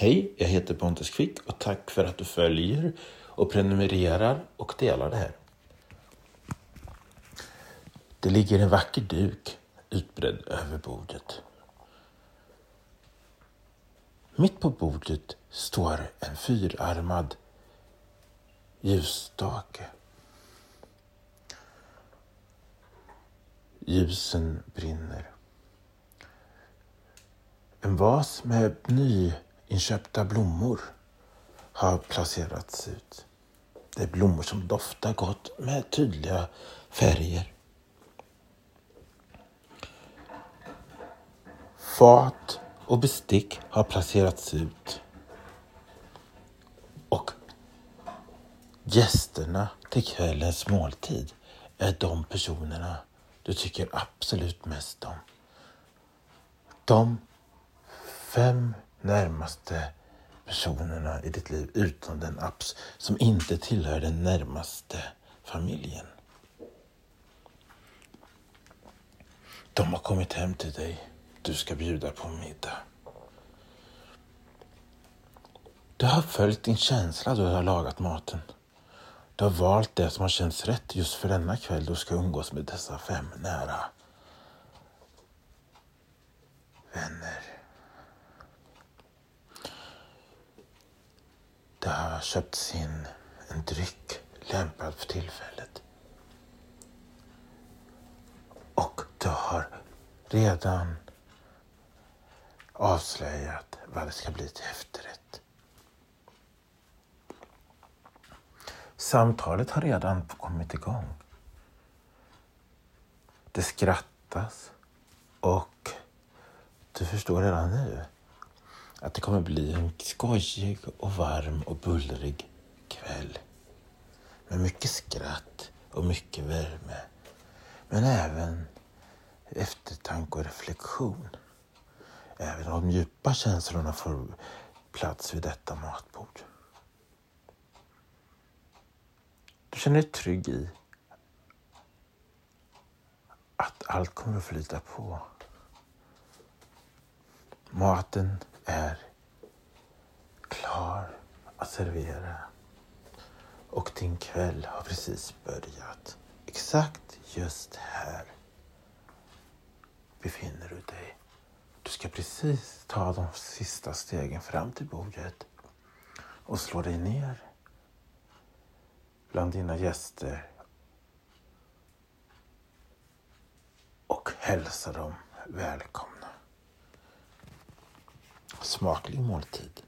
Hej, jag heter Pontus Quick och tack för att du följer och prenumererar och delar det här. Det ligger en vacker duk utbredd över bordet. Mitt på bordet står en fyrarmad ljusstake. Ljusen brinner. En vas med Inköpta blommor har placerats ut. Det är blommor som doftar gott med tydliga färger. Fat och bestick har placerats ut. Och gästerna till kvällens måltid är de personerna du tycker absolut mest om. De fem närmaste personerna i ditt liv utan den apps som inte tillhör den närmaste familjen. De har kommit hem till dig. Du ska bjuda på middag. Du har följt din känsla då du har lagat maten. Du har valt det som har känts rätt just för denna kväll då du ska umgås med dessa fem nära vänner. Det har köpts in en dryck lämpad för tillfället. Och du har redan avslöjat vad det ska bli till efterrätt. Samtalet har redan kommit igång. Det skrattas och du förstår redan nu att det kommer bli en skojig och varm och bullrig kväll. Med mycket skratt och mycket värme. Men även eftertanke och reflektion. Även de djupa känslorna får plats vid detta matbord. Du känner dig trygg i att allt kommer att flyta på. Maten är klar att servera och din kväll har precis börjat. Exakt just här befinner du dig. Du ska precis ta de sista stegen fram till bordet och slå dig ner bland dina gäster och hälsa dem välkomna. Smaklig måltid.